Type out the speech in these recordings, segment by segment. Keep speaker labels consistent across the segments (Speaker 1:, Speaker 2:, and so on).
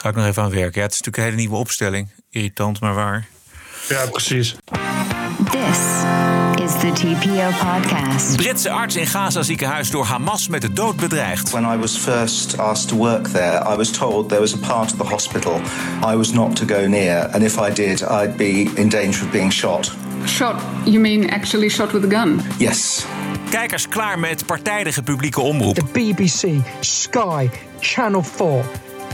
Speaker 1: Ga ik nog even aan werken. Ja, het is natuurlijk een hele nieuwe opstelling. Irritant, maar waar.
Speaker 2: Ja, precies.
Speaker 3: This is the TPO podcast.
Speaker 1: Britse arts in Gaza ziekenhuis door Hamas met de dood bedreigd.
Speaker 4: When I was first asked to work there, I was told there was a part of the hospital I was not to go near, and if I did, I'd be in danger of being shot.
Speaker 5: Shot? You mean actually shot with a gun?
Speaker 4: Yes.
Speaker 1: Kijkers klaar met partijdige publieke omroep.
Speaker 6: the BBC, Sky, Channel 4.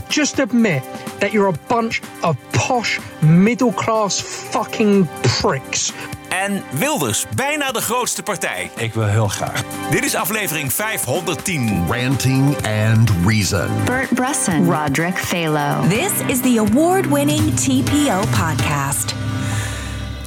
Speaker 6: Just admit that you're a bunch of posh, middle class fucking pricks.
Speaker 1: En Wilders, bijna de grootste partij.
Speaker 7: Ik wil heel graag.
Speaker 1: Dit is aflevering 510.
Speaker 8: Ranting and Reason.
Speaker 3: Bert Bresson, Roderick Phalo.
Speaker 9: This is the award winning TPO podcast.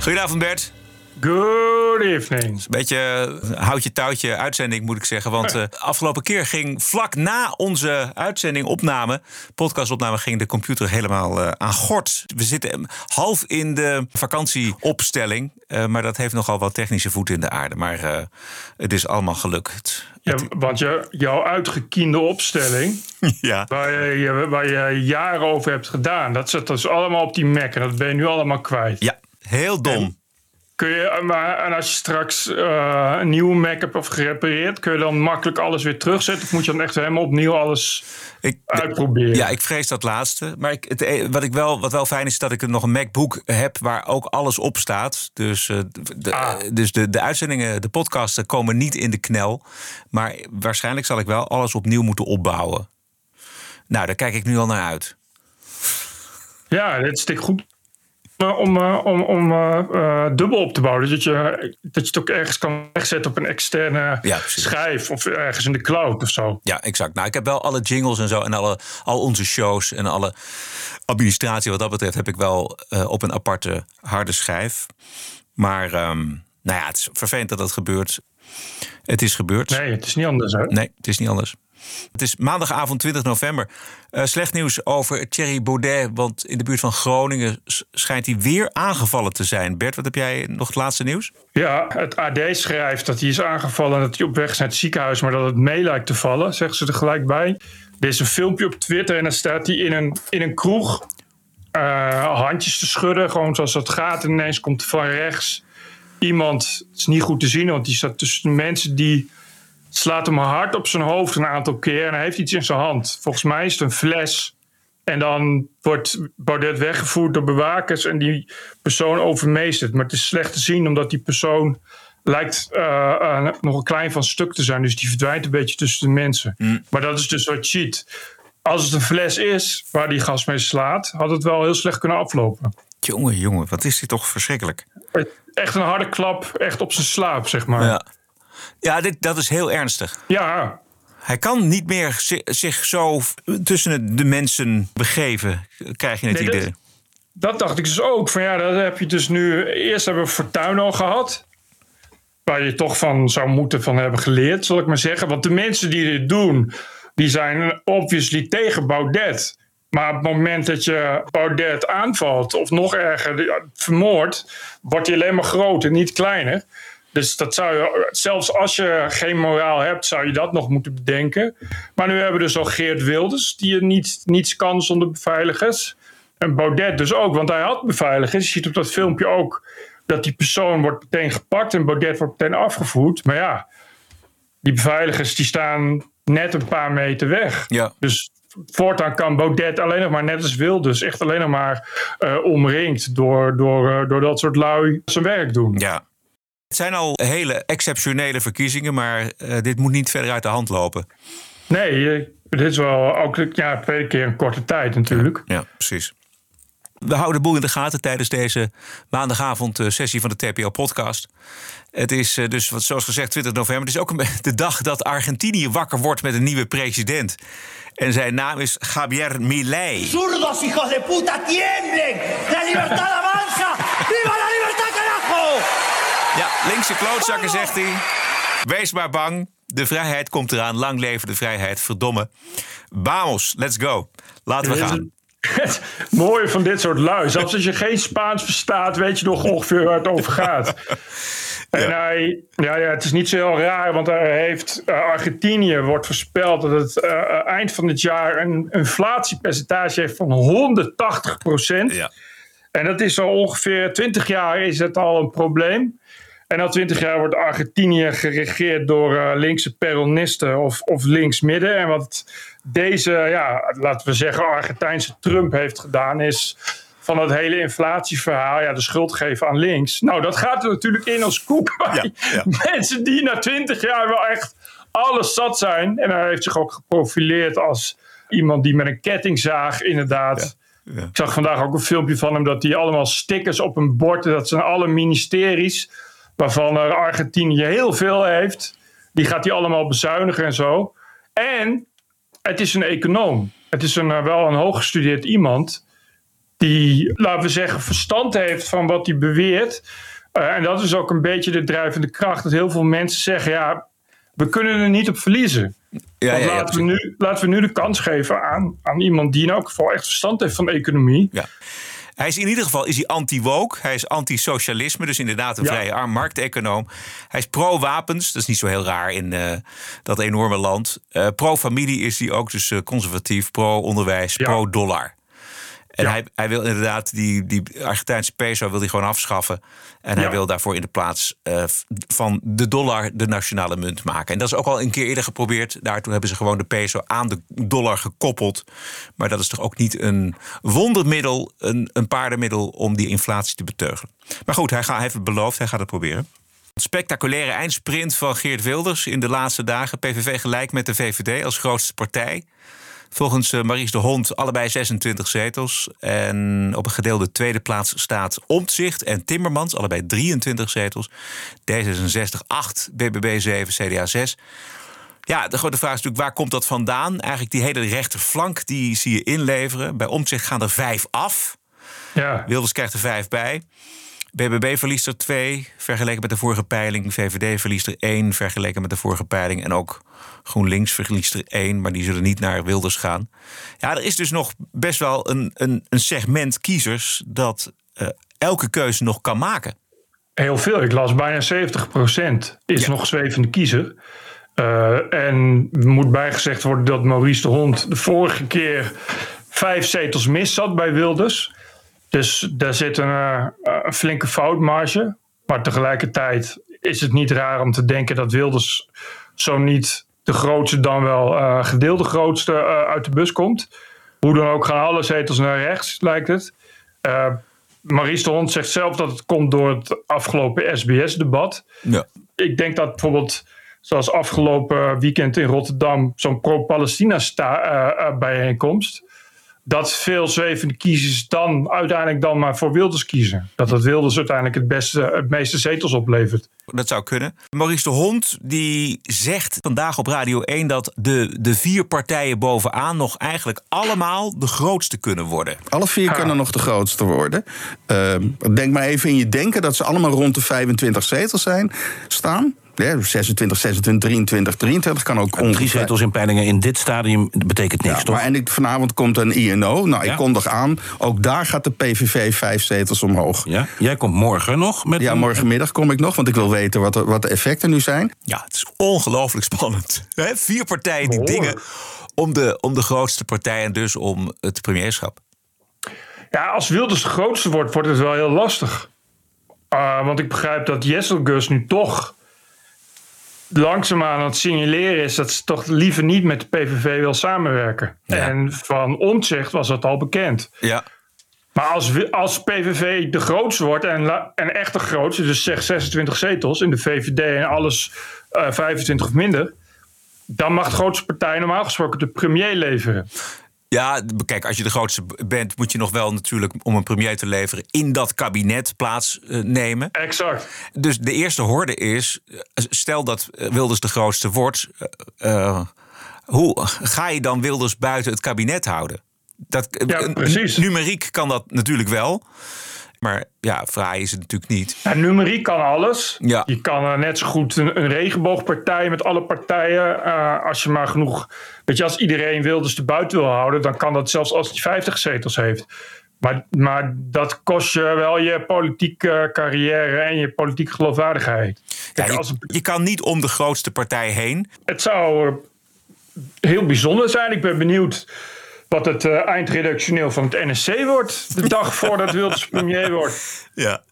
Speaker 1: Goedenavond Bert.
Speaker 2: Good evening.
Speaker 1: Beetje houtje touwtje uitzending moet ik zeggen. Want de afgelopen keer ging vlak na onze uitzending opname, podcastopname, ging de computer helemaal eh, aan gort. We zitten half in de vakantieopstelling. eh, maar dat heeft nogal wat technische voeten in de aarde. Maar eh, het is allemaal gelukt.
Speaker 2: Ja, want je, jouw uitgekiende opstelling,
Speaker 1: Ja.
Speaker 2: waar je, je- waar je jaren over hebt gedaan, dat zit dus allemaal op die Mac en dat ben je nu allemaal kwijt.
Speaker 1: ja, heel dom.
Speaker 2: Kun je, maar, en als je straks eh, een nieuwe Mac hebt of gerepareerd, kun je dan makkelijk alles weer terugzetten? Of moet je dan echt helemaal opnieuw alles
Speaker 1: Ik,
Speaker 2: uitproberen?
Speaker 1: Ja, ik vrees dat laatste. Maar ik, het, e- wat, ik wel, wat wel fijn is, is dat ik nog een MacBook heb waar ook alles op staat. Dus, eh, de,
Speaker 2: Ah.
Speaker 1: dus de, de uitzendingen, de podcasten komen niet in de knel. Maar waarschijnlijk zal ik wel alles opnieuw moeten opbouwen. Nou, daar kijk ik nu al naar uit.
Speaker 2: Ja, dit is goed eh, om, eh, om, om eh, eh, dubbel op te bouwen. Dat je, dat je het ook ergens kan wegzetten op een externe
Speaker 1: Ja,
Speaker 2: schijf of ergens in de cloud of zo.
Speaker 1: Ja, exact. Nou, ik heb wel alle jingles en zo en alle, al onze shows en alle administratie wat dat betreft heb ik wel eh, op een aparte harde schijf. Maar ehm, nou ja, het is vervelend dat dat gebeurt. Het is gebeurd.
Speaker 2: Nee, het is niet anders. Hè?
Speaker 1: Nee, het is niet anders. Het is maandagavond 20 november. Eh, slecht nieuws over Thierry Baudet. Want in de buurt van Groningen schijnt hij weer aangevallen te zijn. Bert, wat heb jij nog het laatste nieuws?
Speaker 2: Ja, het AD schrijft dat hij is aangevallen en dat hij op weg is naar het ziekenhuis, maar dat het mee lijkt te vallen, zeggen ze er gelijk bij. Er is een filmpje op Twitter en dan staat hij in een, in een kroeg eh, handjes te schudden, gewoon zoals dat gaat. En ineens komt van rechts iemand, het is niet goed te zien, want die staat tussen mensen die slaat hem hard op zijn hoofd een aantal keer en hij heeft iets in zijn hand. Volgens mij is het een fles. En dan wordt Baudet weggevoerd door bewakers en die persoon overmeestert. Maar het is slecht te zien omdat die persoon lijkt eh, eh, nog een klein van stuk te zijn. Dus die verdwijnt een beetje tussen de mensen. Maar dat is dus wat je ziet. Als het een fles is waar die gas mee slaat, had het wel heel slecht kunnen aflopen.
Speaker 1: Jongen, jongen, wat is dit toch verschrikkelijk.
Speaker 2: Echt een harde klap, echt op zijn slaap, zeg maar.
Speaker 1: Ja, ja dit, dat is heel ernstig.
Speaker 2: ja
Speaker 1: Hij kan niet meer zi- zich zo tussen de mensen begeven, krijg je het
Speaker 2: Nee,
Speaker 1: idee.
Speaker 2: dat- Dat dacht ik dus ook. Van ja, dat heb je dus nu. Eerst hebben we Fortuyn al gehad. Waar je toch van zou moeten van hebben geleerd, zal ik maar zeggen. Want de mensen die dit doen, die zijn obviously tegen Baudet. Maar op het moment dat je Baudet aanvalt, of nog erger, ja, vermoordt, wordt hij alleen maar groter, niet kleiner. Dus dat zou je, zelfs als je geen moraal hebt, zou je dat nog moeten bedenken. Maar nu hebben we dus al Geert Wilders, die je niet, niets kan zonder beveiligers. En Baudet dus ook, want hij had beveiligers. Je ziet op dat filmpje ook dat die persoon wordt meteen gepakt en Baudet wordt meteen afgevoerd. Maar ja, die beveiligers die staan net een paar meter weg.
Speaker 1: Ja.
Speaker 2: Dus voortaan kan Baudet alleen nog maar, net als Wilders, echt alleen nog maar eh, omringd door, door, eh, door dat soort lui zijn werk doen.
Speaker 1: Ja. Het zijn al hele exceptionele verkiezingen, maar eh, dit moet niet verder uit de hand lopen.
Speaker 2: Nee, dit is wel ook ja, twee keer een korte tijd natuurlijk.
Speaker 1: Ja, precies. We houden de boel in de gaten tijdens deze maandagavond eh, sessie van de TPO-podcast. Het is eh, dus, wat- zoals gezegd, 20 november. Het is ook de dag dat Argentinië wakker wordt met een nieuwe president. En zijn naam is Javier Milei.
Speaker 10: ¡Zurdos, hijos de puta, tiemblen! ¡La libertad avanza! ¡Viva la!
Speaker 1: Ja, linkse klootzakken, zegt hij. Wees maar bang. De vrijheid komt eraan. Lang leven de vrijheid. Verdomme. Vamos, let's go. Laten we
Speaker 2: Dit
Speaker 1: gaan.
Speaker 2: Het mooie van dit soort lui. Zelfs als je geen Spaans verstaat, weet je nog ongeveer waar het over gaat. En hij, ja, ja, het is niet zo heel raar, want hij heeft eh, Argentinië wordt voorspeld dat het eh, eh, eind van het jaar een inflatiepercentage heeft van 180 procent.
Speaker 1: Ja.
Speaker 2: En dat is al ongeveer 20 jaar is het al een probleem. En al 20 jaar wordt Argentinië geregeerd door eh, linkse peronisten of, of links-midden. En wat deze, ja, laten we zeggen, Argentijnse Trump heeft gedaan, is van het hele inflatieverhaal, ja, de schuld geven aan links. Nou, dat gaat er natuurlijk in als koek bij
Speaker 1: ja.
Speaker 2: mensen die na 20 jaar wel echt alles zat zijn. En hij heeft zich ook geprofileerd als iemand die met een kettingzaag inderdaad.
Speaker 1: Ja.
Speaker 2: Ik zag vandaag ook een filmpje van hem dat hij allemaal stickers op een bord, dat zijn alle ministeries, waarvan er Argentinië heel veel heeft, die gaat hij allemaal bezuinigen en zo. En het is een econoom. Het is een, eh, wel een hooggestudeerd iemand die, laten we zeggen, verstand heeft van wat hij beweert. Eh, en dat is ook een beetje de drijvende kracht. Dat heel veel mensen zeggen, ja, we kunnen er niet op verliezen.
Speaker 1: Ja,
Speaker 2: Want
Speaker 1: ja, ja,
Speaker 2: laten, we nu, laten we nu de kans geven aan, aan iemand die in elk geval echt verstand heeft van de economie.
Speaker 1: Hij is in ieder geval is hij anti-woke. Hij is anti-socialisme. Dus inderdaad een
Speaker 2: Ja.
Speaker 1: vrije arm markteconoom. Hij is pro-wapens. Dat is niet zo heel raar in eh, dat enorme land. Eh, pro-familie is hij ook. Dus eh, conservatief. Pro-onderwijs.
Speaker 2: Ja.
Speaker 1: Pro-dollar. En
Speaker 2: Ja.
Speaker 1: hij, hij wil inderdaad die, die Argentijnse peso wil hij gewoon afschaffen. En hij wil daarvoor in de plaats eh, van de dollar de nationale munt maken. En dat is ook al een keer eerder geprobeerd. Daartoe hebben ze gewoon de peso aan de dollar gekoppeld. Maar dat is toch ook niet een wondermiddel, een, een paardenmiddel om die inflatie te beteugelen. Maar goed, hij, gaat, hij heeft het beloofd, hij gaat het proberen. Spectaculaire eindsprint van Geert Wilders in de laatste dagen. PVV gelijk met de VVD als grootste partij. Volgens eh, Maries de Hond allebei 26 zetels. En op een gedeelde tweede plaats staat Omtzigt en Timmermans, allebei 23 zetels. D66 8, BBB 7, CDA 6. Ja, de grote vraag is natuurlijk, waar komt dat vandaan? Eigenlijk die hele rechterflank, die zie je inleveren. Bij Omtzigt gaan er vijf af.
Speaker 2: Ja,
Speaker 1: Wilders krijgt er vijf bij. BBB verliest er twee, vergeleken met de vorige peiling. VVD verliest er één, vergeleken met de vorige peiling. En ook GroenLinks verliest er één, maar die zullen niet naar Wilders gaan. Ja, er is dus nog best wel een, een, een segment kiezers... dat eh, elke keuze nog kan maken.
Speaker 2: heel veel. Ik las bijna 70% is
Speaker 1: Ja.
Speaker 2: nog zwevende kiezer. Eh, en er moet bijgezegd worden dat Maurice de Hond de vorige keer vijf zetels mis zat bij Wilders. Dus daar zit een, eh, een flinke foutmarge. Maar tegelijkertijd is het niet raar om te denken dat Wilders zo niet de grootste, dan wel eh, gedeelde grootste eh, uit de bus komt. Hoe dan ook gaan alle zetels naar rechts, lijkt het. Eh Maurice de Hond zegt zelf dat het komt door het afgelopen SBS-debat.
Speaker 1: Ja.
Speaker 2: Ik denk dat bijvoorbeeld, zoals afgelopen weekend in Rotterdam, zo'n pro-Palestina-bijeenkomst. Dat veel zwevende kiezers dan uiteindelijk dan maar voor Wilders kiezen. Dat het Wilders uiteindelijk het, beste, het meeste zetels oplevert.
Speaker 1: Dat zou kunnen. Maurice de Hond die zegt vandaag op Radio 1 dat de, de vier partijen bovenaan nog eigenlijk allemaal de grootste kunnen worden.
Speaker 7: Alle vier kunnen nog de grootste worden. Ehm, denk maar even in je denken dat ze allemaal rond de 25 zetels zijn, staan. Ja, 26, 26, 23, 23 kan ook
Speaker 11: Drie
Speaker 7: ongeveer.
Speaker 11: zetels in peilingen in dit stadium betekent niks,
Speaker 7: Ja,
Speaker 11: toch?
Speaker 7: maar en ik, vanavond komt een INO. Nou,
Speaker 11: Ja.
Speaker 7: ik kondig aan. Ook daar gaat de PVV vijf zetels omhoog.
Speaker 11: Ja? Jij komt morgen nog met
Speaker 7: Ja, morgenmiddag kom ik nog, want ik wil weten wat de, wat de effecten nu zijn.
Speaker 1: Ja, het is ongelooflijk spannend. Hè? Vier partijen die dingen om de, om de grootste partij en dus om het premierschap.
Speaker 2: Ja, als Wilders de grootste wordt, wordt het wel heel lastig. Uh, want ik begrijp dat Jesselgus nu toch langzaamaan aan het signaleren is dat ze toch liever niet met de PVV wil samenwerken.
Speaker 1: Ja.
Speaker 2: En van Omtzigt was dat al bekend.
Speaker 1: Ja.
Speaker 2: Maar als, als PVV de grootste wordt en, en echt de grootste, dus zeg 26 zetels in de VVD en alles eh 25 of minder, dan mag de grootste partij normaal gesproken de premier leveren.
Speaker 1: Ja, kijk, als je de grootste bent, moet je nog wel natuurlijk om een premier te leveren in dat kabinet plaatsnemen.
Speaker 2: Exact.
Speaker 1: Dus de eerste horde is, eh, stel dat eh, Wilders de grootste wordt, eh, eh, hoe ga je dan Wilders buiten het kabinet houden? Dat,
Speaker 2: Ja,
Speaker 1: eh,
Speaker 2: precies.
Speaker 1: Numeriek kan dat natuurlijk wel. Maar ja, fraai is het natuurlijk niet.
Speaker 2: Ja, numeriek kan alles.
Speaker 1: Ja.
Speaker 2: Je kan eh, net zo goed een, een regenboogpartij met alle partijen. eh, als je maar genoeg. Weet je, als iedereen Wilders de buiten wil houden, dan kan dat zelfs als hij 50 zetels heeft. Maar, maar dat kost je wel je politieke carrière en je politieke geloofwaardigheid. Kijk, als
Speaker 1: je, kan niet om de grootste partij heen.
Speaker 2: het zou heel bijzonder zijn. Ik ben benieuwd wat het eh, eindredactioneel van het NSC wordt. De dag voordat Wilders premier wordt.
Speaker 1: Ja.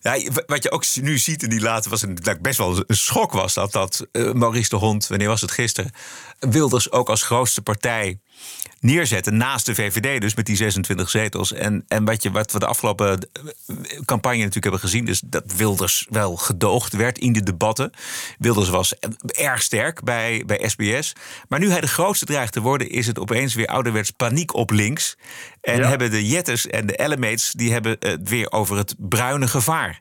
Speaker 1: Ja, wat je ook nu ziet in die later was een, dat best wel een schok was dat dat eh, Maurice de Hond, wanneer was het gisteren, Wilders ook als grootste partij neerzetten naast de VVD dus met die 26 zetels en en wat je wat we de afgelopen eh, campagne natuurlijk hebben gezien is dat Wilders wel gedoogd werd in de debatten. Wilders was erg sterk bij bij SBS, maar nu hij de grootste dreigt te worden is het opeens weer ouderwets paniek op links en
Speaker 2: Ja.
Speaker 1: hebben de Jetters en de Elemates die hebben het weer over het bruine gevaar.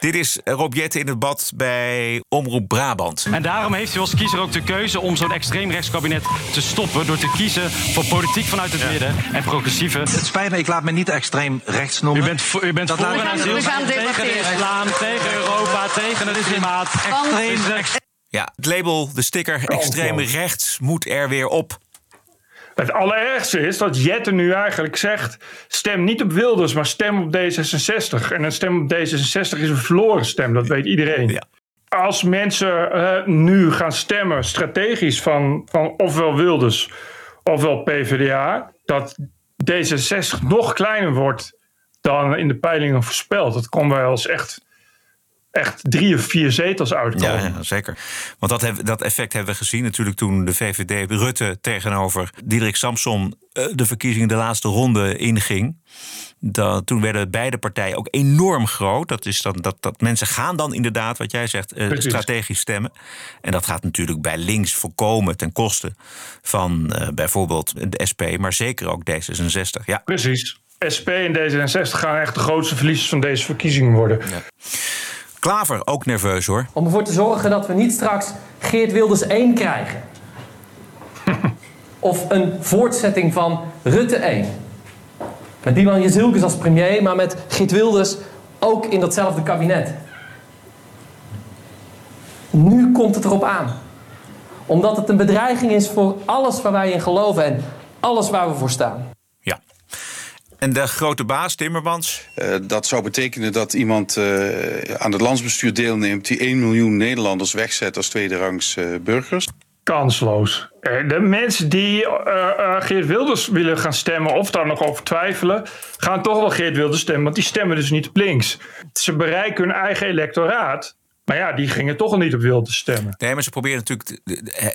Speaker 1: Dit is Rob Jetten in het bad bij Omroep Brabant.
Speaker 12: En daarom heeft u als kiezer ook de keuze om zo'n extreemrechtskabinet te stoppen... door te kiezen voor politiek vanuit het midden en progressieve...
Speaker 13: Het spijt me, ik laat me niet extreem rechts noemen.
Speaker 12: U bent, voor- u bent
Speaker 13: Dat
Speaker 12: voor een asiel,
Speaker 13: We gaan
Speaker 12: tegen de islam, tegen Europa, tegen het klimaat.
Speaker 13: Extreem
Speaker 12: rechts.
Speaker 1: Ja, het label, de sticker extreem rechts moet er weer op.
Speaker 2: Het allerergste is dat Jette nu eigenlijk zegt: stem niet op Wilders, maar stem op D66. En een stem op D66 is een verloren stem, dat weet iedereen. Als mensen eh, nu gaan stemmen strategisch van, van ofwel Wilders ofwel PvdA, dat D66 nog kleiner wordt dan in de peilingen voorspeld. Dat kon wel eens echt, echt drie of vier zetels uitkomen.
Speaker 1: Ja, ja, zeker. Want dat, heb- dat effect hebben we gezien natuurlijk toen de VVD Rutte tegenover Diederik Samson eh, de verkiezingen de laatste ronde inging. Dat, toen werden beide partijen ook enorm groot. Dat, is dan, dat, dat mensen gaan dan inderdaad, wat jij zegt, eh, strategisch stemmen. En dat gaat natuurlijk bij links voorkomen ten koste van eh, bijvoorbeeld de SP, maar zeker ook D66. Ja.
Speaker 2: Precies. SP en D66 gaan echt de grootste verliezers van deze verkiezingen worden.
Speaker 1: Klaver ook nerveus hoor.
Speaker 14: Om ervoor te zorgen dat we niet straks Geert Wilders 1 krijgen. of een voortzetting van Rutte 1. Met Dylan Jezilkes als premier, maar met Geert Wilders ook in datzelfde kabinet. Nu komt het erop aan. Omdat het een bedreiging is voor alles waar wij in geloven en alles waar we voor staan.
Speaker 1: En de grote baas, Timmermans?
Speaker 15: Eh, dat zou betekenen dat iemand eh, aan het landsbestuur deelneemt die 1 miljoen Nederlanders wegzet als tweederangs eh, burgers.
Speaker 2: Kansloos. De mensen die Geert Wilders willen gaan stemmen of daar nog over twijfelen, gaan toch wel Geert Wilders stemmen, want die stemmen dus niet op links. Ze bereiken hun eigen electoraat, maar ja, die gingen toch al niet op Wilders stemmen.
Speaker 1: Nee, maar ze proberen natuurlijk.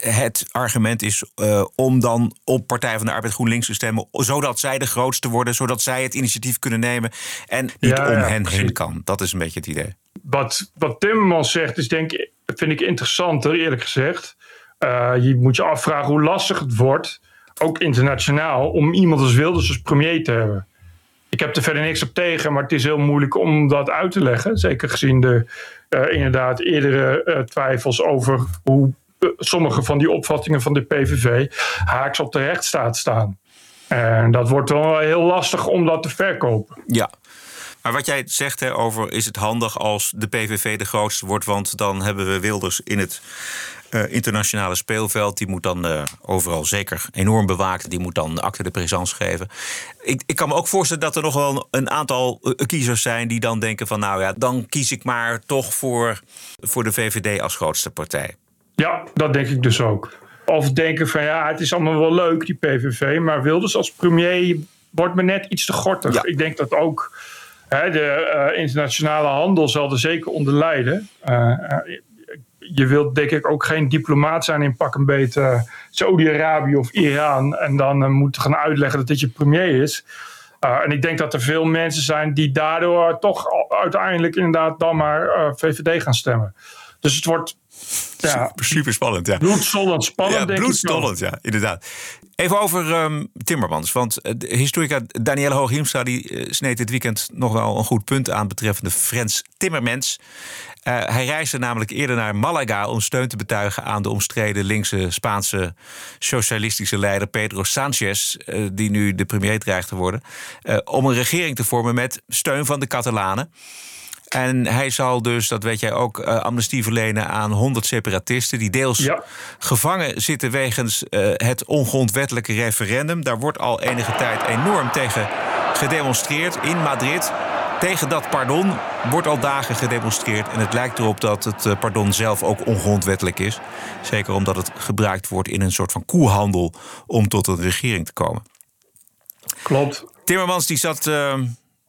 Speaker 1: Het argument is eh, om dan op Partij van de Arbeid GroenLinks te stemmen. Zodat zij de grootste worden. Zodat zij het initiatief kunnen nemen. En niet
Speaker 2: Ja,
Speaker 1: om
Speaker 2: ja,
Speaker 1: hen
Speaker 2: precies.
Speaker 1: heen kan. Dat is een beetje het idee.
Speaker 2: Wat, wat Timmermans zegt, is denk ik, vind ik interessanter, eerlijk gezegd. Eh, je moet je afvragen hoe lastig het wordt, ook internationaal, om iemand als Wilders als premier te hebben. Ik heb er verder niks op tegen, maar het is heel moeilijk om dat uit te leggen. Zeker gezien de eh, inderdaad eerdere eh, twijfels over hoe eh, sommige van die opvattingen van de PVV haaks op de rechtsstaat staan. En dat wordt wel heel lastig om dat te verkopen.
Speaker 1: Ja. Maar wat jij zegt hè, over is het handig als de PVV de grootste wordt. Want dan hebben we Wilders in het eh, internationale speelveld. Die moet dan eh, overal zeker enorm bewaakt. Die moet dan acte de présence geven. Ik, ik kan me ook voorstellen dat er nog wel een aantal eh, kiezers zijn die dan denken van nou ja, dan kies ik maar toch voor, voor de VVD als grootste partij.
Speaker 2: Ja, dat denk ik dus ook. Of denken van ja, het is allemaal wel leuk, die PVV. Maar Wilders als premier wordt me net iets te gortig. Ik denk dat ook hè, de internationale handel zal er zeker onder lijden. Je wilt denk ik ook geen diplomaat zijn in pak een beet eh, Saudi-Arabië of Iran. En dan eh, moeten gaan uitleggen dat dit je premier is. Uh, en ik denk dat er veel mensen zijn die daardoor toch uiteindelijk inderdaad dan maar uh, VVD gaan stemmen. Dus het wordt ja,
Speaker 1: super, spannend. Ja.
Speaker 2: bloedstollend spannend,
Speaker 1: Ja,
Speaker 2: denk
Speaker 1: bloedstollend, ja, inderdaad. Even over ehm, Timmermans. Want eh, de historica Danielle Hooghiemstra... die eh, sneed dit weekend nog wel een goed punt aan... betreffende Frans Timmermans. Eh, hij reisde namelijk eerder naar Malaga... om steun te betuigen aan de omstreden linkse Spaanse socialistische leider Pedro Sánchez... eh, die nu de premier dreigt te worden... om een regering te vormen met steun van de Catalanen. En hij zal dus, dat weet jij ook, eh, amnestie verlenen aan 100 separatisten. die deels gevangen zitten wegens eh, het ongrondwettelijke referendum. Daar wordt al enige tijd enorm tegen gedemonstreerd in Madrid. Tegen dat pardon wordt al dagen gedemonstreerd. En het lijkt erop dat het eh, pardon zelf ook ongrondwettelijk is. Zeker omdat het gebruikt wordt in een soort van koehandel om tot een regering te komen.
Speaker 2: Klopt.
Speaker 1: Timmermans die zat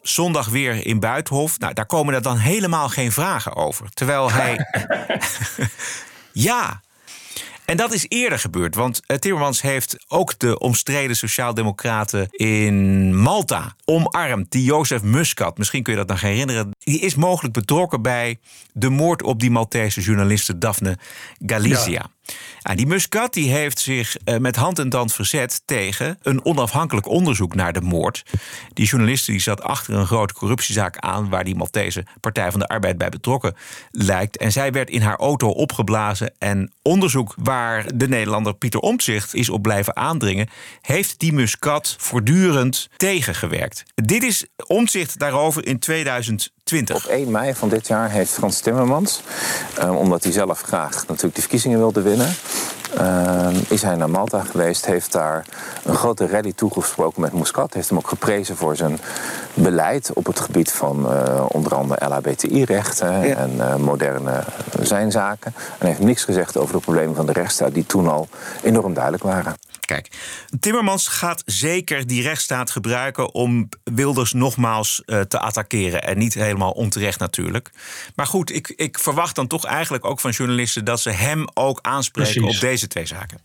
Speaker 1: zondag weer in Buitenhof. Nou, daar komen er dan helemaal geen vragen over. Terwijl hij. ja. En dat is eerder gebeurd, want eh, Timmermans heeft ook de omstreden sociaaldemocraten in Malta omarmd. Die Jozef Muscat, misschien kun je dat nog herinneren. Die is mogelijk betrokken bij de moord op die Maltese journaliste Daphne Galizia. En die Muscat die heeft zich eh, met hand en tand verzet tegen een onafhankelijk onderzoek naar de moord. Die journaliste die zat achter een grote corruptiezaak aan waar die Maltese Partij van de Arbeid bij betrokken lijkt. En zij werd in haar auto opgeblazen. En onderzoek waar de Nederlander Pieter Omtzigt is op blijven aandringen, heeft die Muscat voortdurend tegengewerkt. Dit is Omtzigt daarover in 2020.
Speaker 16: Op 1 mei van dit jaar heeft Frans Timmermans, eh, omdat hij zelf graag natuurlijk de verkiezingen wilde winnen, eh, is hij naar Malta geweest, heeft daar een grote rally toegesproken met Muscat, heeft hem ook geprezen voor zijn beleid op het gebied van eh, onder andere LHBTI-rechten en eh, moderne zijnzaken. En heeft niks gezegd over de problemen van de rechtsstaat die toen al enorm duidelijk waren.
Speaker 1: Kijk, Timmermans gaat zeker die rechtsstaat gebruiken om Wilders nogmaals eh, te attackeren. En niet helemaal onterecht natuurlijk. Maar goed, ik, ik verwacht dan toch eigenlijk ook van journalisten dat ze hem ook aanspreken
Speaker 2: Precies.
Speaker 1: op deze twee zaken.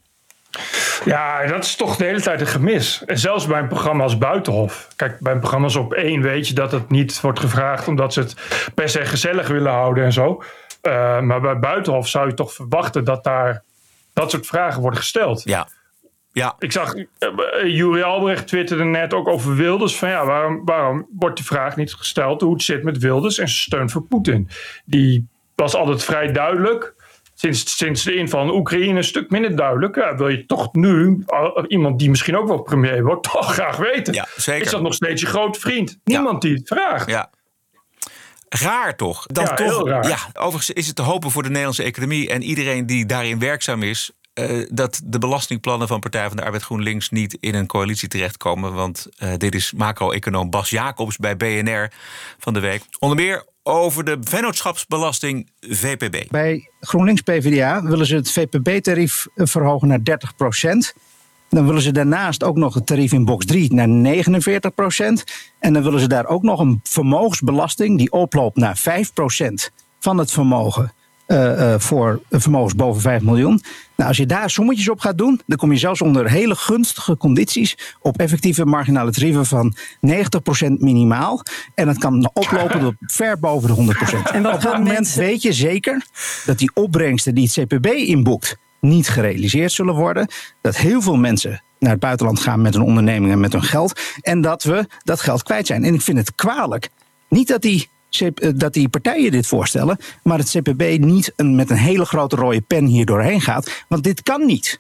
Speaker 2: Ja, dat is toch de hele tijd een gemis. En zelfs bij een programma als Buitenhof. Kijk, bij een programma als op één weet je dat het niet wordt gevraagd omdat ze het per se gezellig willen houden en zo. Eh, maar bij Buitenhof zou je toch verwachten dat daar dat soort vragen worden gesteld.
Speaker 1: Ja. Ja.
Speaker 2: Ik zag, uh, Juri Albrecht twitterde net ook over Wilders. Van ja, waarom, waarom wordt die vraag niet gesteld hoe het zit met Wilders en steun voor Poetin? Die was altijd vrij duidelijk. Sinds, sinds de inval in Oekraïne een stuk minder duidelijk. Ja, wil je toch nu, iemand die misschien ook wel premier wordt, toch graag weten.
Speaker 1: Ja, zeker.
Speaker 2: Is dat nog steeds je grote vriend? Niemand die het vraagt.
Speaker 1: Ja. Raar toch? Dan
Speaker 2: Ja,
Speaker 1: toch
Speaker 2: heel raar.
Speaker 1: Ja, overigens is het te hopen voor de Nederlandse economie en iedereen die daarin werkzaam is. Eh, dat de belastingplannen van Partij van de Arbeid GroenLinks niet in een coalitie terechtkomen. Want eh, dit is macro-econoom Bas Jacobs bij BNR van de week. Onder meer over de vennootschapsbelasting VPB.
Speaker 17: Bij GroenLinks PvdA willen ze het VPB-tarief verhogen naar 30% Dan willen ze daarnaast ook nog het tarief in box 3 naar 49% En dan willen ze daar ook nog een vermogensbelasting die oploopt naar 5% van het vermogen. Eh, eh, voor vermogens boven 5 miljoen. Nou, als je daar sommetjes op gaat doen, dan kom je zelfs onder hele gunstige condities op effectieve marginale tarieven van 90% minimaal. En dat kan oplopen tot ver boven de 100%.
Speaker 18: En
Speaker 17: op dat moment
Speaker 18: mensen-
Speaker 17: weet je zeker dat die opbrengsten die het CPB inboekt niet gerealiseerd zullen worden. Dat heel veel mensen naar het buitenland gaan met hun onderneming en met hun geld. En dat we dat geld kwijt zijn. En ik vind het kwalijk. Niet dat die, dat die partijen dit voorstellen, maar het CPB niet een, met een hele grote rode pen hier doorheen gaat. Want dit kan niet.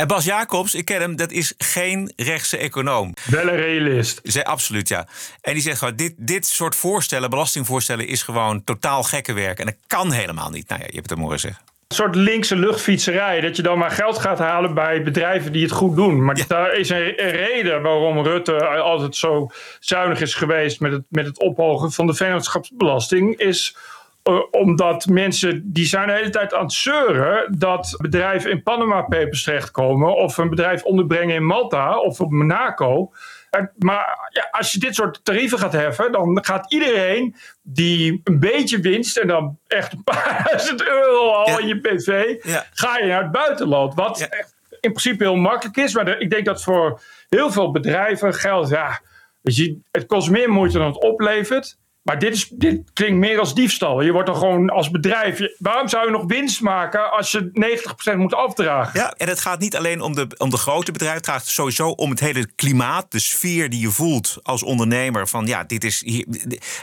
Speaker 1: En Bas Jacobs, ik ken hem, dat is geen rechtse econoom.
Speaker 2: Wel een realist.
Speaker 1: Ze, absoluut, ja. En die zegt gewoon, dit, dit soort voorstellen, belastingvoorstellen... is gewoon totaal gekke werk. En dat kan helemaal niet. Nou ja, je hebt het mooi gezegd.
Speaker 2: Een soort linkse luchtfietserij. Dat je dan maar geld gaat halen bij bedrijven die het goed doen. Maar daar is een, een reden waarom Rutte altijd zo zuinig is geweest met het, met het ophogen van de vennootschapsbelasting. Is eh, omdat mensen die zijn de hele tijd aan het zeuren dat bedrijven in Panama Papers terechtkomen. Of een bedrijf onderbrengen in Malta of op Monaco. En- Maar ja, als je dit soort tarieven gaat heffen, dan gaat iedereen die een beetje winst en dan echt een paar duizend euro al in je PV, ga je naar het buitenland. Wat echt in principe heel makkelijk is, maar ik denk dat voor heel veel bedrijven geldt, ja, je, het kost meer moeite dan het oplevert. Maar dit, is, dit klinkt meer als diefstal. Je wordt dan gewoon als bedrijf. je- waarom zou je nog winst maken als je 90% moet afdragen?
Speaker 1: Ja, en het gaat niet alleen om de, om de grote bedrijven. Het gaat sowieso om het hele klimaat, de sfeer die je voelt als ondernemer. Van ja, dit is hier,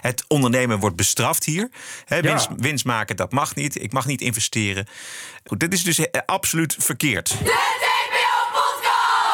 Speaker 1: het ondernemen wordt bestraft hier. Hè, winst, winst maken, dat mag niet. Ik mag niet investeren. Goed, dit is dus eh, absoluut verkeerd.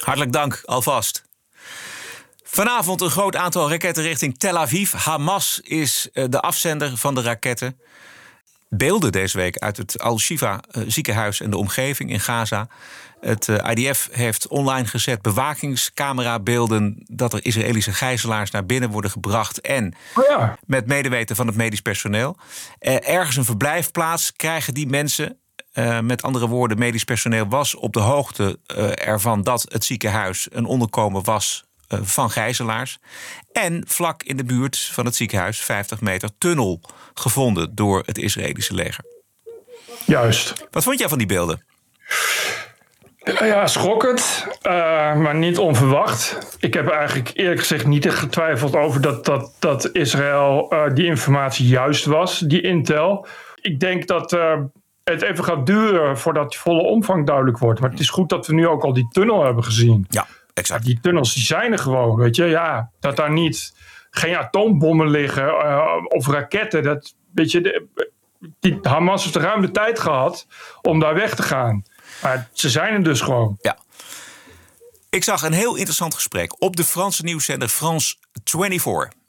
Speaker 1: Hartelijk dank alvast. Vanavond een groot aantal raketten richting Tel Aviv. Hamas is eh, de afzender van de raketten. Beelden deze week uit het Al-Shifa eh, ziekenhuis en de omgeving in Gaza. Het eh, IDF heeft online gezet bewakingscamerabeelden dat er Israëlische gijzelaars naar binnen worden gebracht en
Speaker 2: Oh
Speaker 1: met medeweten van het medisch personeel. Ergens een verblijfplaats krijgen die mensen. Eh, met andere woorden, medisch personeel was op de hoogte eh, ervan dat het ziekenhuis een onderkomen was eh, van gijzelaars. En vlak in de buurt van het ziekenhuis 50 meter tunnel gevonden door het Israëlische leger.
Speaker 2: Juist.
Speaker 1: Wat vond jij van die beelden?
Speaker 2: Ja, schokkend, eh, maar niet onverwacht. Ik heb eigenlijk eerlijk gezegd niet echt getwijfeld over dat, dat, dat Israël die informatie juist was, die intel. Ik denk dat het even gaat duren voordat die volle omvang duidelijk wordt. Maar het is goed dat we nu ook al die tunnel hebben gezien.
Speaker 1: Ja, exact.
Speaker 2: Die tunnels die zijn er gewoon, weet je. Ja, dat daar niet geen atoombommen liggen eh, of raketten. Dat, weet je, de, die Hamas heeft ruim de tijd gehad om daar weg te gaan. Maar ze zijn er dus gewoon.
Speaker 1: Ja. Ik zag een heel interessant gesprek op de Franse nieuwszender France 24.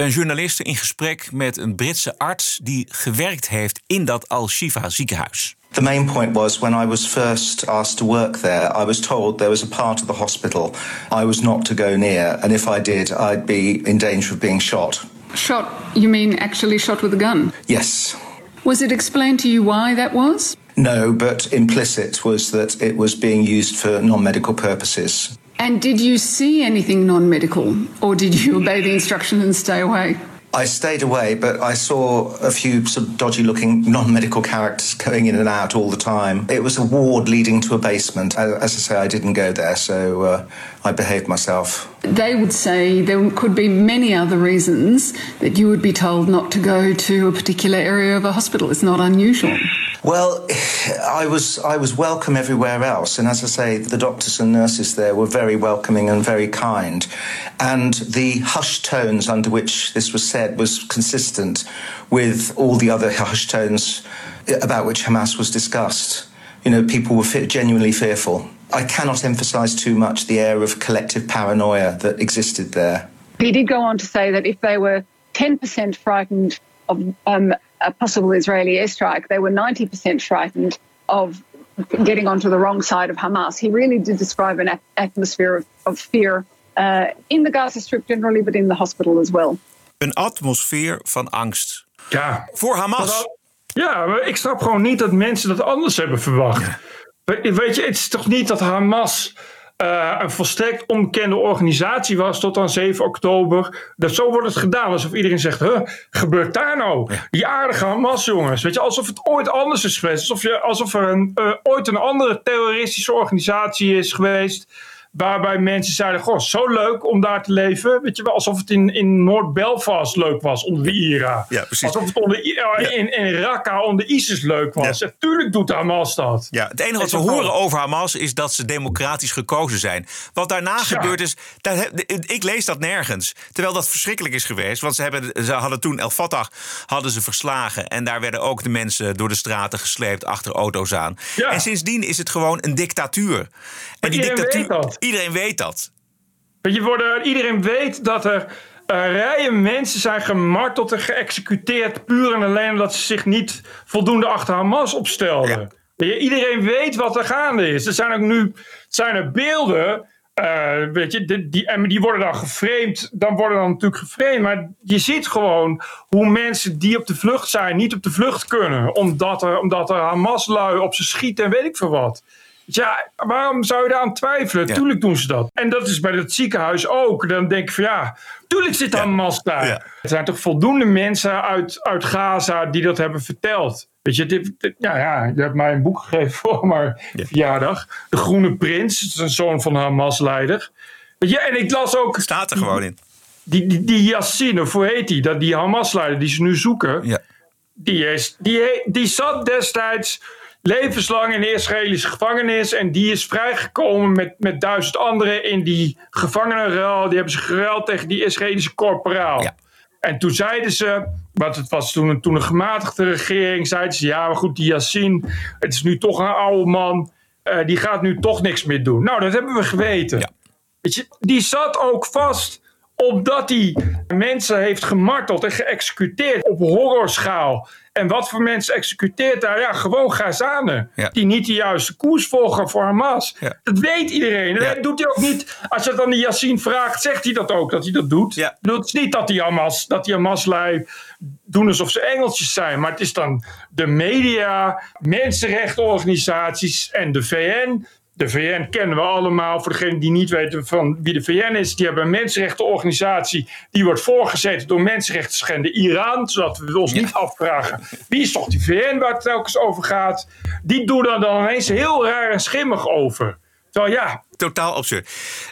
Speaker 1: Een journaliste in gesprek met een Britse arts die gewerkt heeft in dat Al-Shifa ziekenhuis.
Speaker 4: The main point was when I was first asked to work there, I was told there was a part of the hospital I was not to go near, and if I did, I'd be in danger of being shot.
Speaker 5: Shot, you mean actually shot with a gun?
Speaker 4: Yes.
Speaker 5: Was it explained to you why that was?
Speaker 4: No, but implicit was that it was being used for non medical purposes.
Speaker 5: And did you see anything non medical, or did you obey the instruction and stay away?
Speaker 4: I stayed away, but I saw a few sort of dodgy looking non medical characters going in and out all the time. It was a ward leading to a basement. As I say, I didn't go there, so uh, I behaved myself.
Speaker 5: They would say there could be many other reasons that you would be told not to go to a particular area of a hospital. It's not unusual.
Speaker 4: Well, I was I was welcome everywhere else, and as I say, the doctors and nurses there were very welcoming and very kind, and the hushed tones under which this was said was consistent with all the other hushed tones about which Hamas was discussed. You know, people were genuinely fearful. I cannot emphasize too much the air of collective paranoia that existed there.
Speaker 19: He did go on to say that if they were 10% frightened of um, a possible Israeli airstrike, they were 90% frightened of getting onto the wrong side of Hamas. He really did describe an at- atmosphere of, of fear uh, in the Gaza Strip generally, but in the hospital as well.
Speaker 1: Een atmosfeer van angst.
Speaker 2: Ja.
Speaker 1: Voor Hamas.
Speaker 2: Ja, maar ik snap gewoon niet dat mensen dat anders hebben verwacht. We- Weet je, het is toch niet dat Hamas eh, een volstrekt onbekende organisatie was tot aan 7 oktober. Dat, zo wordt het gedaan, alsof iedereen zegt, huh, gebeurt daar nou? Die aardige Hamas, jongens. Weet je, alsof het ooit anders is geweest. Alsof, je, alsof er een, eh, ooit een andere terroristische organisatie is geweest. Waarbij mensen zeiden, goh, zo leuk om daar te leven. Weet je wel, alsof het in, in Noord-Belfast leuk was onder de IRA.
Speaker 1: Ja, precies.
Speaker 2: Alsof het onder, eh, in, in Raqqa onder ISIS leuk was. Natuurlijk doet Hamas dat.
Speaker 1: Ja, het enige wat we horen over Hamas is dat ze democratisch gekozen zijn. Wat daarna gebeurd is, ik lees dat nergens. Terwijl dat verschrikkelijk is geweest. Want ze, hebben, ze hadden toen El Fatah hadden ze verslagen. En daar werden ook de mensen door de straten gesleept achter auto's aan. En sindsdien is het gewoon een dictatuur. En die dictatuur. Iedereen weet dat.
Speaker 2: Weet je, worden, iedereen weet dat er eh, rijen mensen zijn gemarteld en geëxecuteerd. puur en alleen omdat ze zich niet voldoende achter Hamas opstelden. Weet je, iedereen weet wat er gaande is. Er zijn ook nu zijn er beelden. Eh, weet je, die, die, en die worden dan geframed. Dan worden dan natuurlijk geframed. Maar je ziet gewoon hoe mensen die op de vlucht zijn, niet op de vlucht kunnen. Omdat er, omdat er Hamas-lui op ze schieten en weet ik veel wat. Ja, waarom zou je daar aan twijfelen? Tuurlijk doen ze dat. En dat is bij het ziekenhuis ook. Dan denk ik van ja, tuurlijk zit Hamas daar. Er zijn toch voldoende mensen uit, uit Gaza die dat hebben verteld. Weet je, dit, dit- ja, ja, je hebt mij een boek gegeven voor mijn verjaardag. De Groene Prins, dat is een zoon van Hamas-leider. Weet je, en ik las ook...
Speaker 1: Staat er gewoon in.
Speaker 2: Die, die, die Yassine, of hoe heet die? Dat, die Hamas-leider die ze nu zoeken. Die, is, die, die zat destijds levenslang in de Israëlische gevangenis. En die is vrijgekomen met, met duizend anderen in die gevangenenruil. Die hebben ze geruild tegen die Israëlische corporaal. En toen zeiden ze, want het was toen een, toen een gematigde regering, zeiden ze ja, maar goed, die Yassine, het is nu toch een oude man, eh, die gaat nu toch niks meer doen. Nou, dat hebben we geweten. Weet je, die zat ook vast omdat hij mensen heeft gemarteld en geëxecuteerd op horrorschaal. En wat voor mensen executeert daar? Ja, gewoon Gazanen. Die niet de juiste koers volgen voor Hamas. Dat weet iedereen. Dat doet hij ook niet. Als je het aan die Yassine vraagt, zegt hij dat ook, dat hij dat doet. Bedoel, Het is niet dat die Hamas, dat die Hamas-lui doen alsof ze engeltjes zijn. Maar het is dan de media, mensenrechtenorganisaties en de VN. De VN kennen we allemaal. Voor degenen die niet weten van wie de VN is. Die hebben een mensenrechtenorganisatie. Die wordt voorgezeten door mensenrechtenschender Iran. Zodat we ons niet afvragen. Wie is toch die VN waar het telkens over gaat. Die doen er dan ineens heel raar en schimmig over. Terwijl ja,
Speaker 1: Totaal absurd.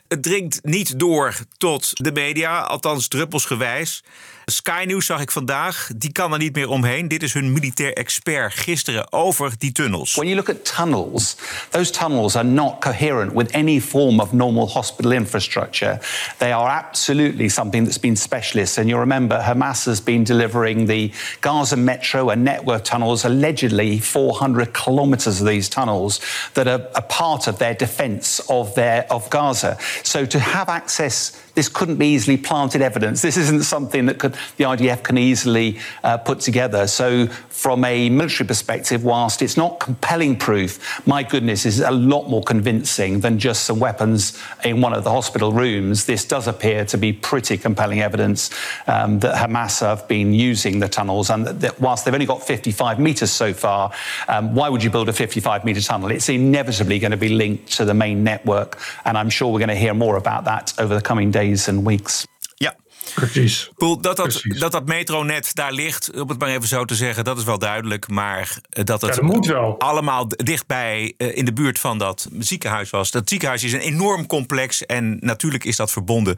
Speaker 1: Het dringt niet door tot de media, althans druppelsgewijs. Sky News zag ik vandaag, die kan er niet meer omheen. Dit is hun militair expert gisteren over die tunnels.
Speaker 20: When you look at tunnels, those tunnels are not coherent with any form of normal hospital infrastructure. They are absolutely something that's been specialist. And you remember Hamas has been delivering the Gaza metro and network tunnels, allegedly 400 kilometers of these tunnels that are a part of their defense of their of Gaza. So to have access this couldn't be easily planted evidence. This isn't something that could, the IDF can easily uh, put together. So, from a military perspective, whilst it's not compelling proof, my goodness, is a lot more convincing than just some weapons in one of the hospital rooms. This does appear to be pretty compelling evidence um, that Hamas have been using the tunnels, and that, whilst they've only got 55 meters so far, um, why would you build a 55 meter tunnel? It's inevitably going to be linked to the main network, and I'm sure we're going to hear more about that over the coming days and weeks.
Speaker 1: Ja.
Speaker 2: Precies.
Speaker 1: Dat dat, dat dat metronet daar ligt, om het maar even zo te zeggen, dat is wel duidelijk. Maar eh, dat het
Speaker 2: Ja, dat moet wel.
Speaker 1: allemaal dichtbij eh, in de buurt van dat ziekenhuis was. Dat ziekenhuis is een enorm complex. En natuurlijk is dat verbonden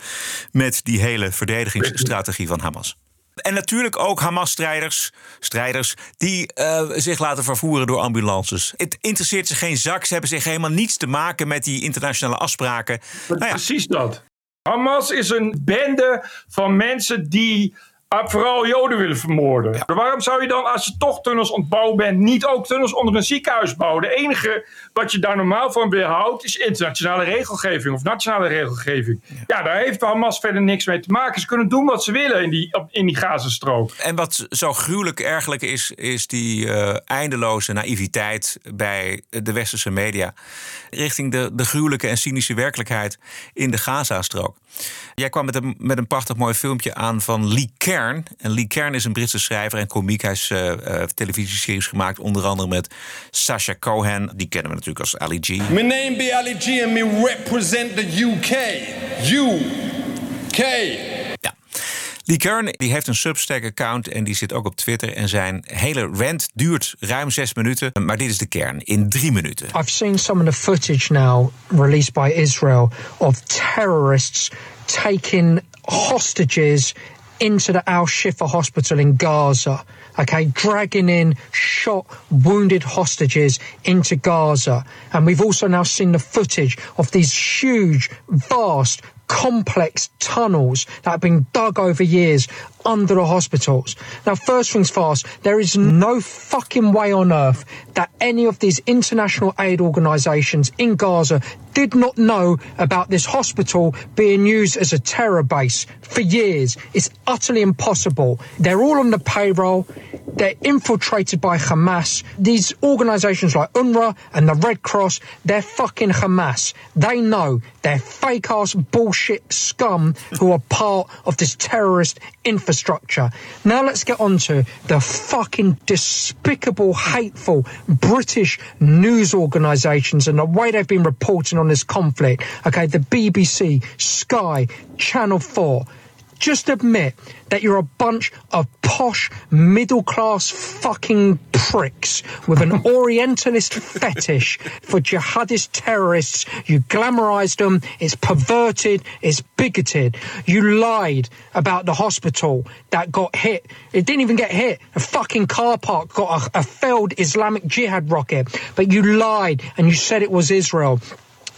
Speaker 1: met die hele verdedigingsstrategie van Hamas. En natuurlijk ook Hamas-strijders strijders die eh, zich laten vervoeren door ambulances. Het interesseert ze geen zak. Ze hebben zich helemaal niets te maken met die internationale afspraken. Nou ja,
Speaker 2: Precies dat. Hamas is een bende van mensen die vooral Joden willen vermoorden. Waarom zou je dan, als je toch tunnels ontbouwen bent, niet ook tunnels onder een ziekenhuis bouwen? De enige wat je daar normaal van weerhoudt, is internationale regelgeving of nationale regelgeving. Ja, daar heeft Hamas verder niks mee te maken. Ze kunnen doen wat ze willen in die, in die Gazastrook.
Speaker 1: En wat zo gruwelijk ergelijk is, is die eh, eindeloze naïviteit bij de westerse media. Richting de, de gruwelijke en cynische werkelijkheid in de Gazastrook. Jij kwam met een, met een prachtig mooi filmpje aan van Lee Kern. En Lee Kern is een Britse schrijver en komiek. Hij heeft eh, eh, televisieseries gemaakt, onder andere met Sacha Cohen. Die kennen we natuurlijk als Ali G.
Speaker 21: My name be Ali G and me represent the UK. UK.
Speaker 1: Lee Kern die heeft een Substack-account en die zit ook op Twitter. En zijn hele rant duurt ruim zes minuten. Maar dit is de kern in drie minuten.
Speaker 6: I've seen some of the footage now released by Israel of terrorists taking hostages into the Al Shifa hospital in Gaza. Okay, dragging in shot, wounded hostages into Gaza. And we've also now seen the footage of these huge, vast, complex tunnels that have been dug over years under the hospitals. Now, first things first, there is no fucking way on earth that any of these international aid organizations in Gaza did not know about this hospital being used as a terror base for years. It's utterly impossible. They're all on the payroll. They're infiltrated by Hamas. These organizations like UNRWA and the Red Cross, they're fucking Hamas. They know they're fake ass bullshit scum who are part of this terrorist infrastructure. Now let's get on to the fucking despicable, hateful British news organizations and the way they've been reporting on this conflict. Okay, the BBC, Sky, Channel 4 just admit that you're a bunch of posh, middle class fucking pricks with an Orientalist fetish for jihadist terrorists. You glamorized them, it's perverted, it's bigoted. You lied about the hospital that got hit. It didn't even get hit. A fucking car park got a, a failed Islamic Jihad rocket. But you lied and you said it was Israel.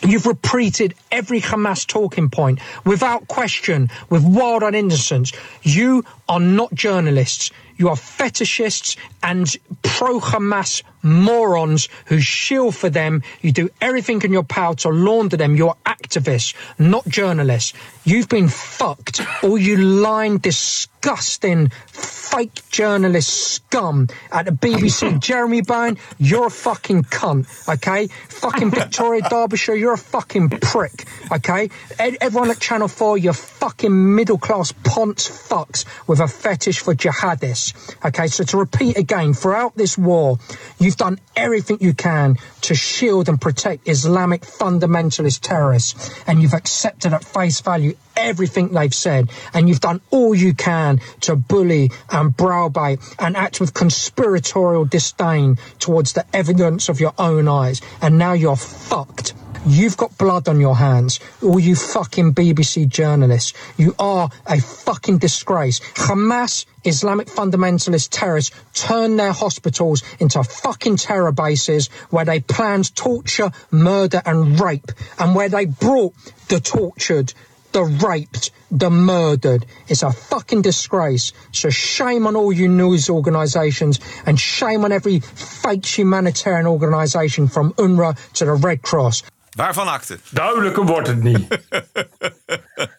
Speaker 6: You've repeated every Hamas talking point without question, with wild and innocence. You are not journalists. You are fetishists and pro Hamas morons who shield for them. You do everything in your power to launder them. You're activists, not journalists. You've been fucked. All you lying, disgusting, fake journalist scum at the BBC. Jeremy Byrne, you're a fucking cunt, okay? Fucking Victoria Derbyshire, you're a fucking prick, okay? Ed- everyone at Channel 4, you're fucking middle class ponce fucks with a fetish for jihadists, okay? So to repeat again, throughout this war, you've done everything you can to shield and protect Islamic fundamentalist terrorists, and you've accepted at face value everything they've said, and you've done all you can to bully and browbeat and act with conspiratorial disdain towards the evidence of your own eyes, and now you're fucked. You've got blood on your hands, all you fucking BBC journalists. You are a fucking disgrace. Hamas, Islamic fundamentalist terrorists, turn their hospitals into fucking terror bases where they planned torture, murder, and rape, and where they brought the tortured, the raped, the murdered. It's a fucking disgrace. So shame on all you news organisations and shame on every fake humanitarian organisation from UNRWA to the Red Cross.
Speaker 1: Waarvan akte?
Speaker 2: Duidelijker wordt het niet.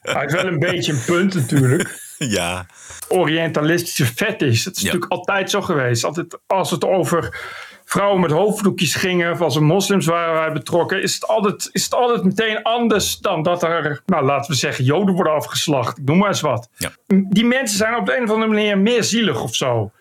Speaker 2: Hij heeft wel een beetje een punt natuurlijk.
Speaker 1: Ja.
Speaker 2: Orientalistische fetish. Dat is natuurlijk altijd zo geweest. Altijd als het over vrouwen met hoofddoekjes gingen, of als er moslims waren wij betrokken, is het, altijd, is het altijd meteen anders dan dat er, nou laten we zeggen, joden worden afgeslacht. Ik noem maar eens wat. Die mensen zijn op de een of andere manier meer zielig of zo.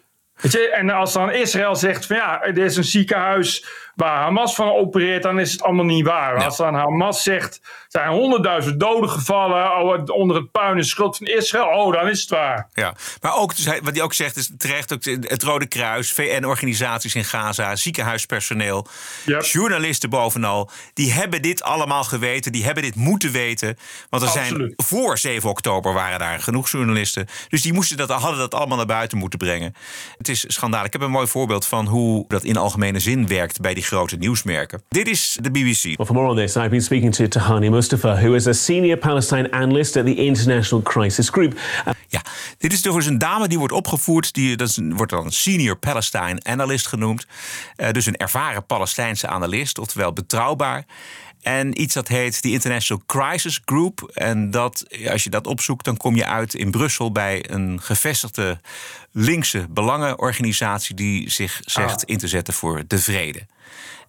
Speaker 2: Weet je? En als dan Israël zegt van ja, er is een ziekenhuis waar Hamas van opereert, dan is het allemaal niet waar. Als dan Hamas zegt, er zijn honderdduizend doden gevallen oh, onder het puin is schuld van Israël, oh, dan is het waar.
Speaker 1: Ja, maar ook, dus wat hij ook zegt, is terecht ook het Rode Kruis, VN-organisaties in Gaza, ziekenhuispersoneel, journalisten bovenal. Die hebben dit allemaal geweten, die hebben dit moeten weten. Want er zijn voor 7 oktober waren daar genoeg journalisten. Dus die moesten dat, hadden dat allemaal naar buiten moeten brengen. Het is schandalig. Ik heb een mooi voorbeeld van hoe dat in algemene zin werkt bij die grote nieuwsmerken. Dit is de BBC.
Speaker 22: Well, for more on this, I've been speaking to Tahani Mustafa, who is a senior Palestine analyst at the International Crisis Group.
Speaker 1: Ja, dit is dus een dame die wordt opgevoerd. Die, dat is wordt dan een senior Palestine analyst genoemd. Eh, dus een ervaren Palestijnse analist, oftewel betrouwbaar. En iets dat heet de International Crisis Group. En dat, als je dat opzoekt, dan kom je uit in Brussel bij een gevestigde linkse belangenorganisatie die zich zegt in te zetten voor de vrede.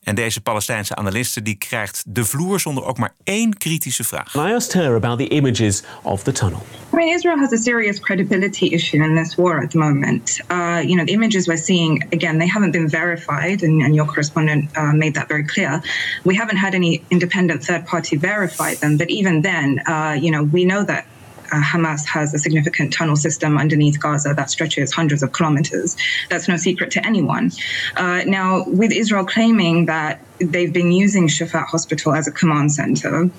Speaker 1: En deze Palestijnse analiste die krijgt de vloer zonder ook maar één kritische vraag.
Speaker 22: I asked her about the images of the tunnel.
Speaker 23: I mean, Israel has a serious credibility issue in this war at the moment. Uh, you know, the images we're seeing, again, they haven't been verified, and, and your correspondent uh, made that very clear. We haven't had any independent third party verify them, but even then, uh, you know, we know that. Uh, Hamas has a significant tunnel system underneath Gaza that stretches hundreds of kilometers. That's no secret to anyone. Uh, now, with Israel claiming that they've been using Shafat Hospital as a command center,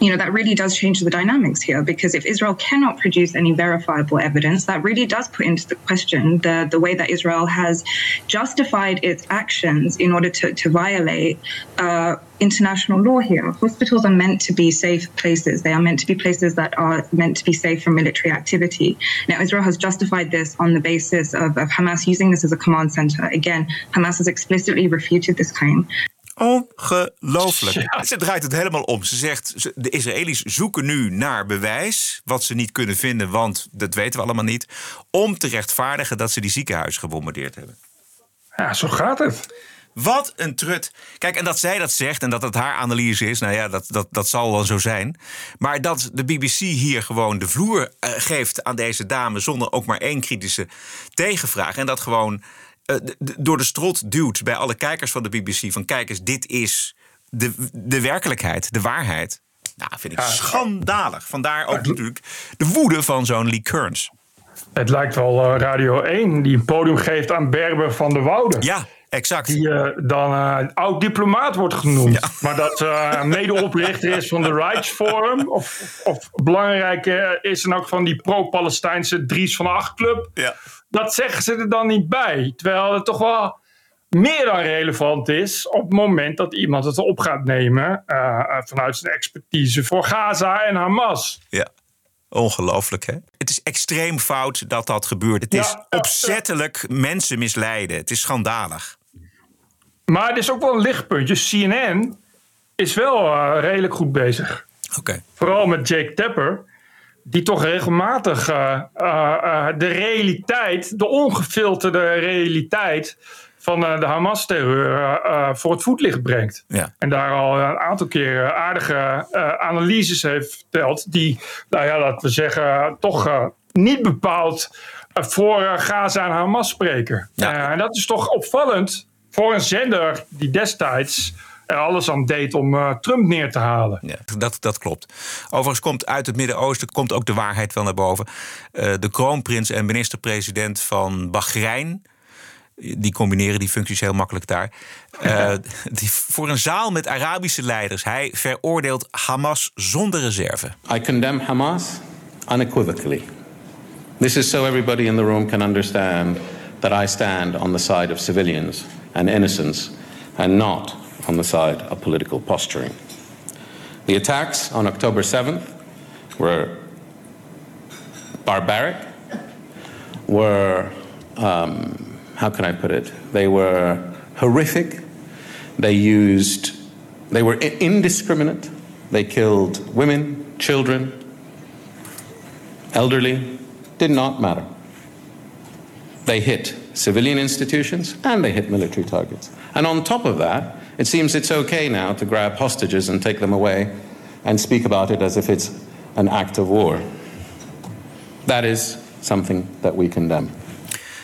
Speaker 23: you know, that really does change the dynamics here because if Israel cannot produce any verifiable evidence, that really does put into the question the, the way that Israel has justified its actions in order to, to violate uh, international law here. Hospitals are meant to be safe places. They are meant to be places that are meant to be safe from military activity. Now, Israel has justified this on the basis of, of Hamas using this as a command center. Again, Hamas has explicitly refuted this claim.
Speaker 1: Ongelooflijk. Ze draait het helemaal om. Ze zegt, ze- de Israëli's zoeken nu naar bewijs... wat ze niet kunnen vinden, want dat weten we allemaal niet... om te rechtvaardigen dat ze die ziekenhuis gebombardeerd hebben.
Speaker 2: Ja, zo gaat het.
Speaker 1: Wat een trut. Kijk, en dat zij dat zegt en dat het haar analyse is... nou ja, dat, dat, dat zal wel zo zijn. Maar dat de BBC hier gewoon de vloer eh, geeft aan deze dame... zonder ook maar één kritische tegenvraag. En dat gewoon eh, door de strot duwt bij alle kijkers van de BBC... van kijk eens, dit is de, de werkelijkheid, de waarheid. Nou, vind ik schandalig. Vandaar ook natuurlijk de woede van zo'n Lee Kearns.
Speaker 2: Het lijkt wel eh, Radio 1 die een podium geeft aan Berber van der Woude.
Speaker 1: Ja, exact.
Speaker 2: Die eh, dan eh, oud-diplomaat wordt genoemd. Maar dat eh medeoprichter is van de Rights Forum. Of, of belangrijk is dan ook van die pro-Palestijnse Dries van Acht Club.
Speaker 1: Ja.
Speaker 2: Dat zeggen ze er dan niet bij. Terwijl het toch wel meer dan relevant is op het moment dat iemand het op gaat nemen eh, eh, vanuit zijn expertise voor Gaza en Hamas.
Speaker 1: Ja. Ongelooflijk, hè? Het is extreem fout dat dat gebeurt. Het is
Speaker 2: Ja.
Speaker 1: opzettelijk mensen misleiden. Het is schandalig.
Speaker 2: Maar het is ook wel een lichtpuntje. CNN is wel eh, redelijk goed bezig.
Speaker 1: Oké.
Speaker 2: Vooral met Jake Tapper. Die toch regelmatig eh, eh, eh, de realiteit, de ongefilterde realiteit van de Hamas-terreur voor het voetlicht brengt.
Speaker 1: Ja.
Speaker 2: En daar al een aantal keer aardige analyses heeft verteld. Die, nou ja, laten we zeggen, toch niet bepaald voor Gaza en Hamas spreken. En dat is toch opvallend voor een zender die destijds er alles aan deed om eh, Trump neer te halen.
Speaker 1: Ja, dat, dat klopt. Overigens komt uit het Midden-Oosten komt ook de waarheid wel naar boven. Eh, de kroonprins en minister-president van Bahrein... die combineren die functies heel makkelijk daar... eh, die, voor een zaal met Arabische leiders. Hij veroordeelt Hamas zonder reserve.
Speaker 24: I condemn Hamas unequivocally. This is so everybody in the room can understand that I stand on the side of civilians and innocents and not on the side of political posturing. The attacks on October 7th were barbaric, were, um, how can I put it? They were horrific. They used, they were indiscriminate. They killed women, children, elderly, did not matter. They hit civilian institutions and they hit military targets. And on top of that, it seems it's okay now to grab hostages and take them away and speak about it as if it's an act of war. That is something that we condemn.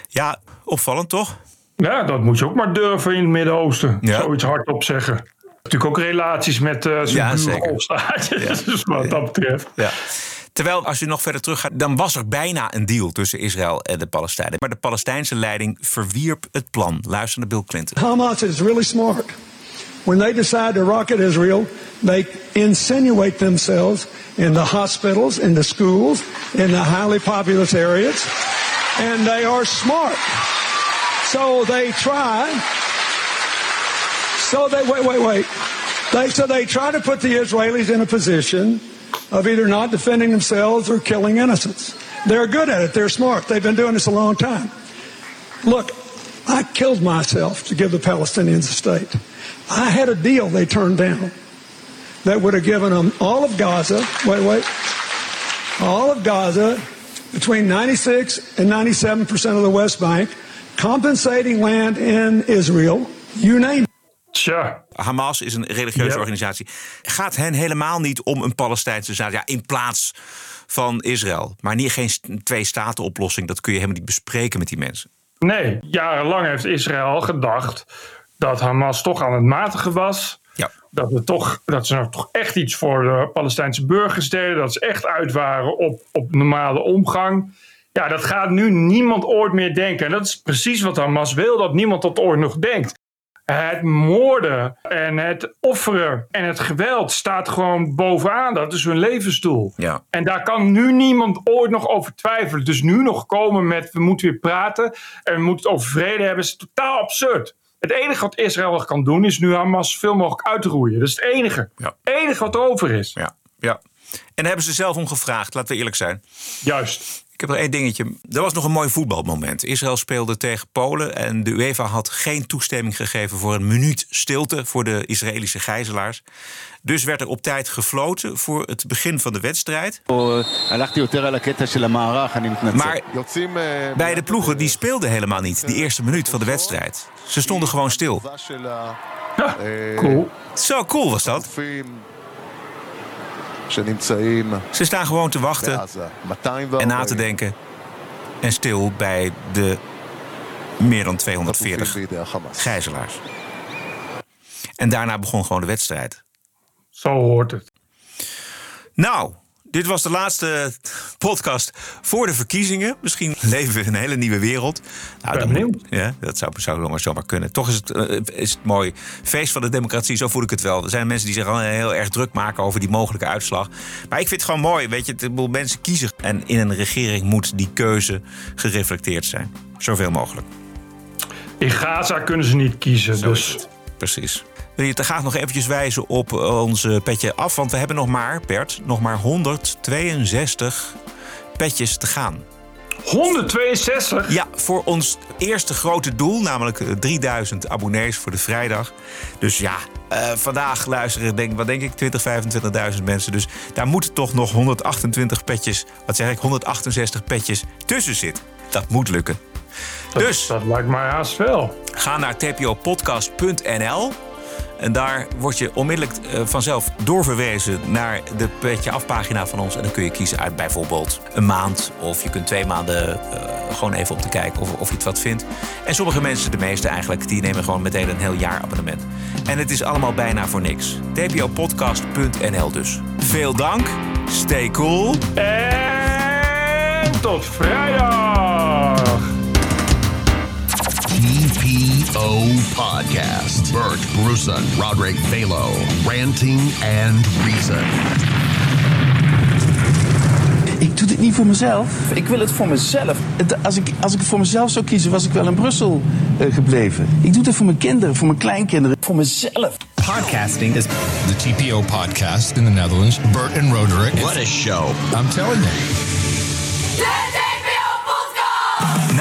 Speaker 1: Ja, opvallend toch?
Speaker 2: Ja, dat moet je ook maar durven in het Midden-Oosten. Zoiets hardop zeggen. Natuurlijk ook relaties met eh zijn
Speaker 1: Ja.
Speaker 2: Golfstaatjes, dus wat dat betreft.
Speaker 1: Ja. Terwijl, als je nog verder teruggaat, dan was er bijna een deal tussen Israël en de Palestijnen. Maar de Palestijnse leiding verwierp het plan. Luister naar Bill Clinton.
Speaker 25: Hamas is really smart. When they decide to rocket Israel, they insinuate themselves in the hospitals, in the schools, in the highly populous areas, and they are smart. So they try. So they wait, wait, wait. They so they try to put the Israelis in a position of either not defending themselves or killing innocents. They're good at it. They're smart. They've been doing this a long time. Look, I killed myself to give the Palestinians a state. I had a deal they turned down that would have given them all of Gaza. Wait, wait. All of Gaza, between 96 and 97 percent of the West Bank, compensating land in Israel. You name it.
Speaker 2: Tja.
Speaker 1: Hamas is een religieuze organisatie. Gaat hen helemaal niet om een Palestijnse staat. Ja, in plaats van Israël. Maar niet geen twee-staten-oplossing. Dat kun je helemaal niet bespreken met die mensen.
Speaker 2: Nee, jarenlang heeft Israël gedacht dat Hamas toch aan het matigen was.
Speaker 1: Ja.
Speaker 2: Dat, het toch, dat ze nou toch echt iets voor de Palestijnse burgers deden. Dat ze echt uit waren op, op normale omgang. Ja, dat gaat nu niemand ooit meer denken. En dat is precies wat Hamas wil, dat niemand dat ooit nog denkt. Het moorden en het offeren en het geweld staat gewoon bovenaan. Dat is hun levensdoel.
Speaker 1: Ja.
Speaker 2: En daar kan nu niemand ooit nog over twijfelen. Dus nu nog komen met we moeten weer praten en we moeten het over vrede hebben is totaal absurd. Het enige wat Israël kan doen is nu Hamas veel mogelijk uitroeien. Dat is het enige. Het enige wat er over is.
Speaker 1: Ja, ja. En daar hebben ze zelf om gevraagd, laten we eerlijk zijn.
Speaker 2: Juist.
Speaker 1: Heb nog één dingetje. Er was nog een mooi voetbalmoment. Israël speelde tegen Polen en de UEFA had geen toestemming gegeven voor een minuut stilte voor de Israëlische gijzelaars. Dus werd er op tijd gefloten voor het begin van de wedstrijd. Maar bij de ploegen die speelden helemaal niet die eerste minuut van de wedstrijd. Ze stonden gewoon stil.
Speaker 2: cool.
Speaker 1: Zo cool was dat. Ze staan gewoon te wachten en na te denken. En stil bij de meer dan 240 gijzelaars. En daarna begon gewoon de wedstrijd.
Speaker 2: Zo hoort het.
Speaker 1: Nou, dit was de laatste podcast voor de verkiezingen. Misschien leven we in een hele nieuwe wereld. Nou,
Speaker 2: benieuwd.
Speaker 1: ja, dat zou, zou zomaar, zomaar kunnen. Toch is het, eh, is het mooi. Feest van de democratie, zo voel ik het wel. Er zijn mensen die zich al heel erg druk maken over die mogelijke uitslag. Maar ik vind het gewoon mooi. Weet je, het- mensen kiezen. En in een regering moet die keuze gereflecteerd zijn. Zoveel mogelijk.
Speaker 2: In Gaza kunnen ze niet kiezen. dus
Speaker 1: Precies. Wil je te graag nog eventjes wijzen op onze petje af? Want we hebben nog maar, Bert, nog maar 162 petjes te gaan.
Speaker 2: 162?
Speaker 1: Ja, voor ons eerste grote doel, namelijk eh, 3000 abonnees voor de vrijdag. Dus ja, eh, vandaag luisteren, denk, wat denk ik, 20, 25.000 mensen. Dus daar moeten toch nog 128 petjes, wat zeg ik, 168 petjes tussen zitten. Dat moet lukken. dus.
Speaker 2: Dat lijkt mij haast wel.
Speaker 1: Ga naar tpopodcast.nl. En daar word je onmiddellijk eh, vanzelf doorverwezen naar de petje afpagina van ons. En dan kun je kiezen uit bijvoorbeeld een maand. Of je kunt twee maanden eh, gewoon even om te kijken of, of je het wat vindt. En sommige mensen, de meeste eigenlijk, die nemen gewoon meteen een heel jaar abonnement. En het is allemaal bijna voor niks. tpopodcast.nl dus. Veel dank. Stay cool.
Speaker 2: En tot vrijdag.
Speaker 26: TPO Podcast. Bert Bruson, Roderick Balo, Ranting and Reason.
Speaker 27: Ik doe dit niet voor mezelf. Ik wil het voor mezelf. Als ik, als ik het voor mezelf zou kiezen, was ik wel in Brussel eh, gebleven. Ik doe het voor mijn kinderen, voor mijn kleinkinderen, voor mezelf.
Speaker 26: Podcasting is the TPO podcast in the Netherlands. Bert and Roderick. What a show. I'm telling you.